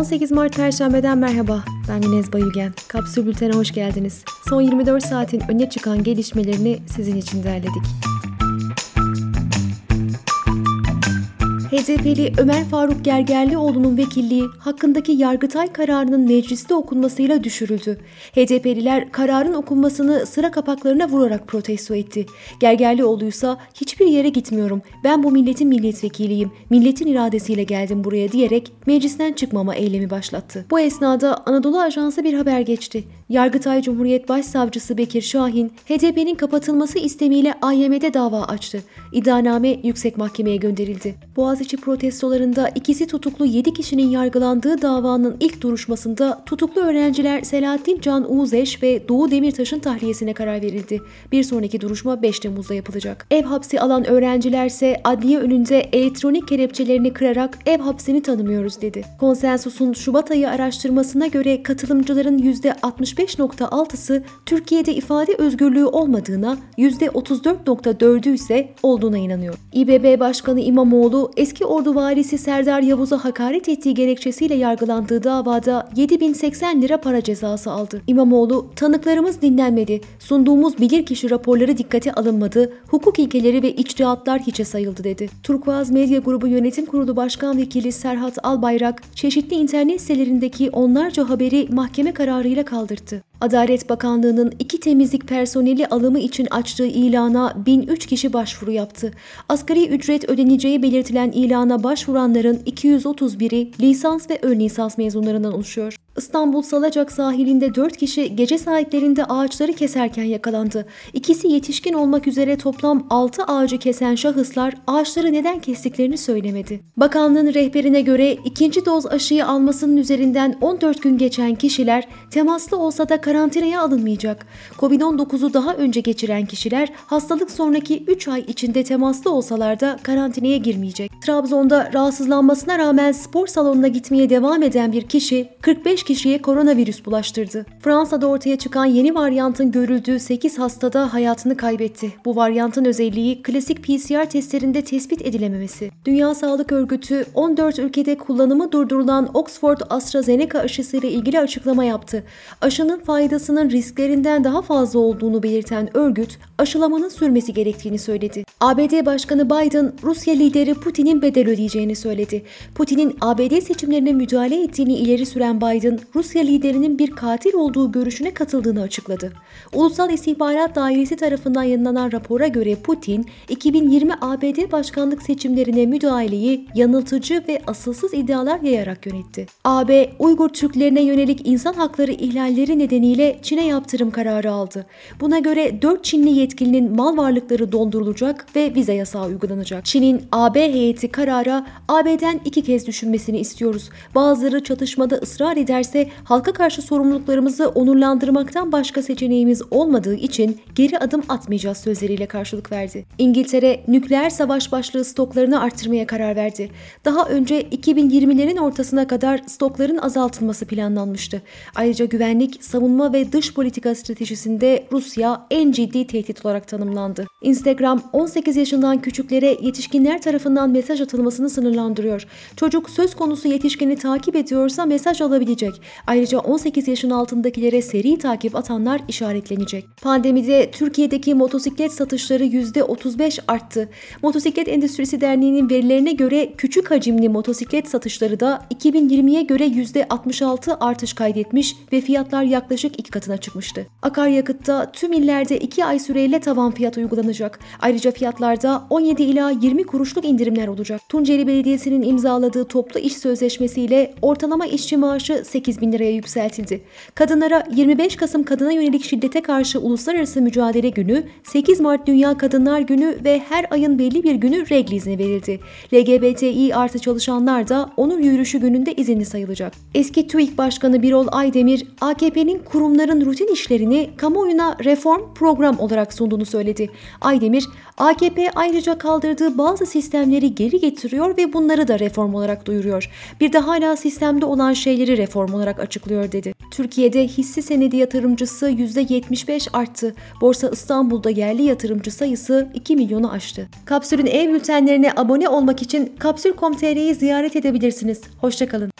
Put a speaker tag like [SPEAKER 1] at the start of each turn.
[SPEAKER 1] 18 Mart Perşembe'den merhaba. Ben Minez Bayülgen. Kapsül Bülten'e hoş geldiniz. Son 24 saatin öne çıkan gelişmelerini sizin için derledik. HDP'li Ömer Faruk Gergerlioğlu'nun vekilliği hakkındaki Yargıtay kararının mecliste okunmasıyla düşürüldü. HDP'liler kararın okunmasını sıra kapaklarına vurarak protesto etti. Gergerlioğlu ise hiçbir yere gitmiyorum, ben bu milletin milletvekiliyim, milletin iradesiyle geldim buraya diyerek meclisten çıkmama eylemi başlattı. Bu esnada Anadolu Ajansı bir haber geçti. Yargıtay Cumhuriyet Başsavcısı Bekir Şahin, HDP'nin kapatılması istemiyle AYM'de dava açtı. İddianame yüksek mahkemeye gönderildi. Boğaziçi protestolarında ikisi tutuklu 7 kişinin yargılandığı davanın ilk duruşmasında tutuklu öğrenciler Selahattin Can Uğuzeş ve Doğu Demirtaş'ın tahliyesine karar verildi. Bir sonraki duruşma 5 Temmuz'da yapılacak. Ev hapsi alan öğrencilerse adliye önünde elektronik kelepçelerini kırarak ev hapsini tanımıyoruz dedi. Konsensus'un Şubat ayı araştırmasına göre katılımcıların %65.6'sı Türkiye'de ifade özgürlüğü olmadığına, %34.4'ü ise olduğuna inanıyor. İBB Başkanı İmamoğlu eski ordu valisi Serdar Yavuz'a hakaret ettiği gerekçesiyle yargılandığı davada 7080 lira para cezası aldı. İmamoğlu, tanıklarımız dinlenmedi, sunduğumuz bilirkişi raporları dikkate alınmadı, hukuk ilkeleri ve içtihatlar hiçe sayıldı dedi. Turkuaz Medya Grubu Yönetim Kurulu Başkan Vekili Serhat Albayrak, çeşitli internet sitelerindeki onlarca haberi mahkeme kararıyla kaldırdı. Adalet Bakanlığı'nın iki temizlik personeli alımı için açtığı ilana 1003 kişi başvuru yaptı. Asgari ücret ödeneceği belirtilen ilana başvuranların 231'i lisans ve ön lisans mezunlarından oluşuyor. İstanbul Salacak sahilinde 4 kişi gece saatlerinde ağaçları keserken yakalandı. İkisi yetişkin olmak üzere toplam 6 ağacı kesen şahıslar ağaçları neden kestiklerini söylemedi. Bakanlığın rehberine göre ikinci doz aşıyı almasının üzerinden 14 gün geçen kişiler temaslı olsa da karantinaya alınmayacak. Covid-19'u daha önce geçiren kişiler hastalık sonraki 3 ay içinde temaslı olsalar da karantinaya girmeyecek. Trabzon'da rahatsızlanmasına rağmen spor salonuna gitmeye devam eden bir kişi 45 kişiye koronavirüs bulaştırdı. Fransa'da ortaya çıkan yeni varyantın görüldüğü 8 hastada hayatını kaybetti. Bu varyantın özelliği klasik PCR testlerinde tespit edilememesi. Dünya Sağlık Örgütü 14 ülkede kullanımı durdurulan Oxford AstraZeneca aşısıyla ilgili açıklama yaptı. Aşının faydasının risklerinden daha fazla olduğunu belirten örgüt, aşılamanın sürmesi gerektiğini söyledi. ABD Başkanı Biden, Rusya lideri Putin'in bedel ödeyeceğini söyledi. Putin'in ABD seçimlerine müdahale ettiğini ileri süren Biden, Rusya liderinin bir katil olduğu görüşüne katıldığını açıkladı. Ulusal İstihbarat Dairesi tarafından yayınlanan rapora göre Putin, 2020 ABD başkanlık seçimlerine müdahaleyi yanıltıcı ve asılsız iddialar yayarak yönetti. AB, Uygur Türklerine yönelik insan hakları ihlalleri nedeniyle Çin'e yaptırım kararı aldı. Buna göre 4 Çinli yetkilinin mal varlıkları dondurulacak ve vize yasağı uygulanacak. Çin'in AB heyeti karara AB'den iki kez düşünmesini istiyoruz. Bazıları çatışmada ısrar ederse halka karşı sorumluluklarımızı onurlandırmaktan başka seçeneğimiz olmadığı için geri adım atmayacağız sözleriyle karşılık verdi. İngiltere nükleer savaş başlığı stoklarını arttırmaya karar verdi. Daha önce 2020'lerin ortasına kadar stokların azaltılması planlanmıştı. Ayrıca güvenlik, savunma ve dış politika stratejisinde Rusya en ciddi tehdit olarak tanımlandı. Instagram 18 yaşından küçüklere yetişkinler tarafından mesaj atılmasını sınırlandırıyor. Çocuk söz konusu yetişkini takip ediyorsa mesaj alabilecek. Ayrıca 18 yaşın altındakilere seri takip atanlar işaretlenecek. Pandemide Türkiye'deki motosiklet satışları %35 arttı. Motosiklet Endüstrisi Derneği'nin verilerine göre küçük hacimli motosiklet satışları da 2020'ye göre %66 artış kaydetmiş ve fiyatlar yaklaşık iki katına çıkmıştı. Akaryakıtta tüm illerde 2 ay süreyle tavan fiyat uygulanacak. Ayrıca fiyatlarda 17 ila 20 kuruşluk indirimler olacak. Tunceli Belediyesi'nin imzaladığı toplu iş sözleşmesiyle ortalama işçi maaşı 8 bin liraya yükseltildi. Kadınlara 25 Kasım kadına yönelik şiddete karşı Uluslararası Mücadele Günü, 8 Mart Dünya Kadınlar Günü ve her ayın belli bir günü regl izni verildi. LGBTİ artı çalışanlar da onur yürüyüşü gününde izinli sayılacak. Eski TÜİK Başkanı Birol Aydemir, AKP'nin kurumların rutin işlerini kamuoyuna reform program olarak sunduğunu söyledi. Aydemir, AKP ayrıca kaldırdığı bazı sistemleri geri getiriyor ve bunları da reform olarak duyuruyor. Bir de hala sistemde olan şeyleri reform olarak açıklıyor dedi. Türkiye'de hissi senedi yatırımcısı %75 arttı. Borsa İstanbul'da yerli yatırımcı sayısı 2 milyonu aştı. Kapsül'ün ev bültenlerine abone olmak için kapsül.com.tr'yi ziyaret edebilirsiniz. Hoşçakalın.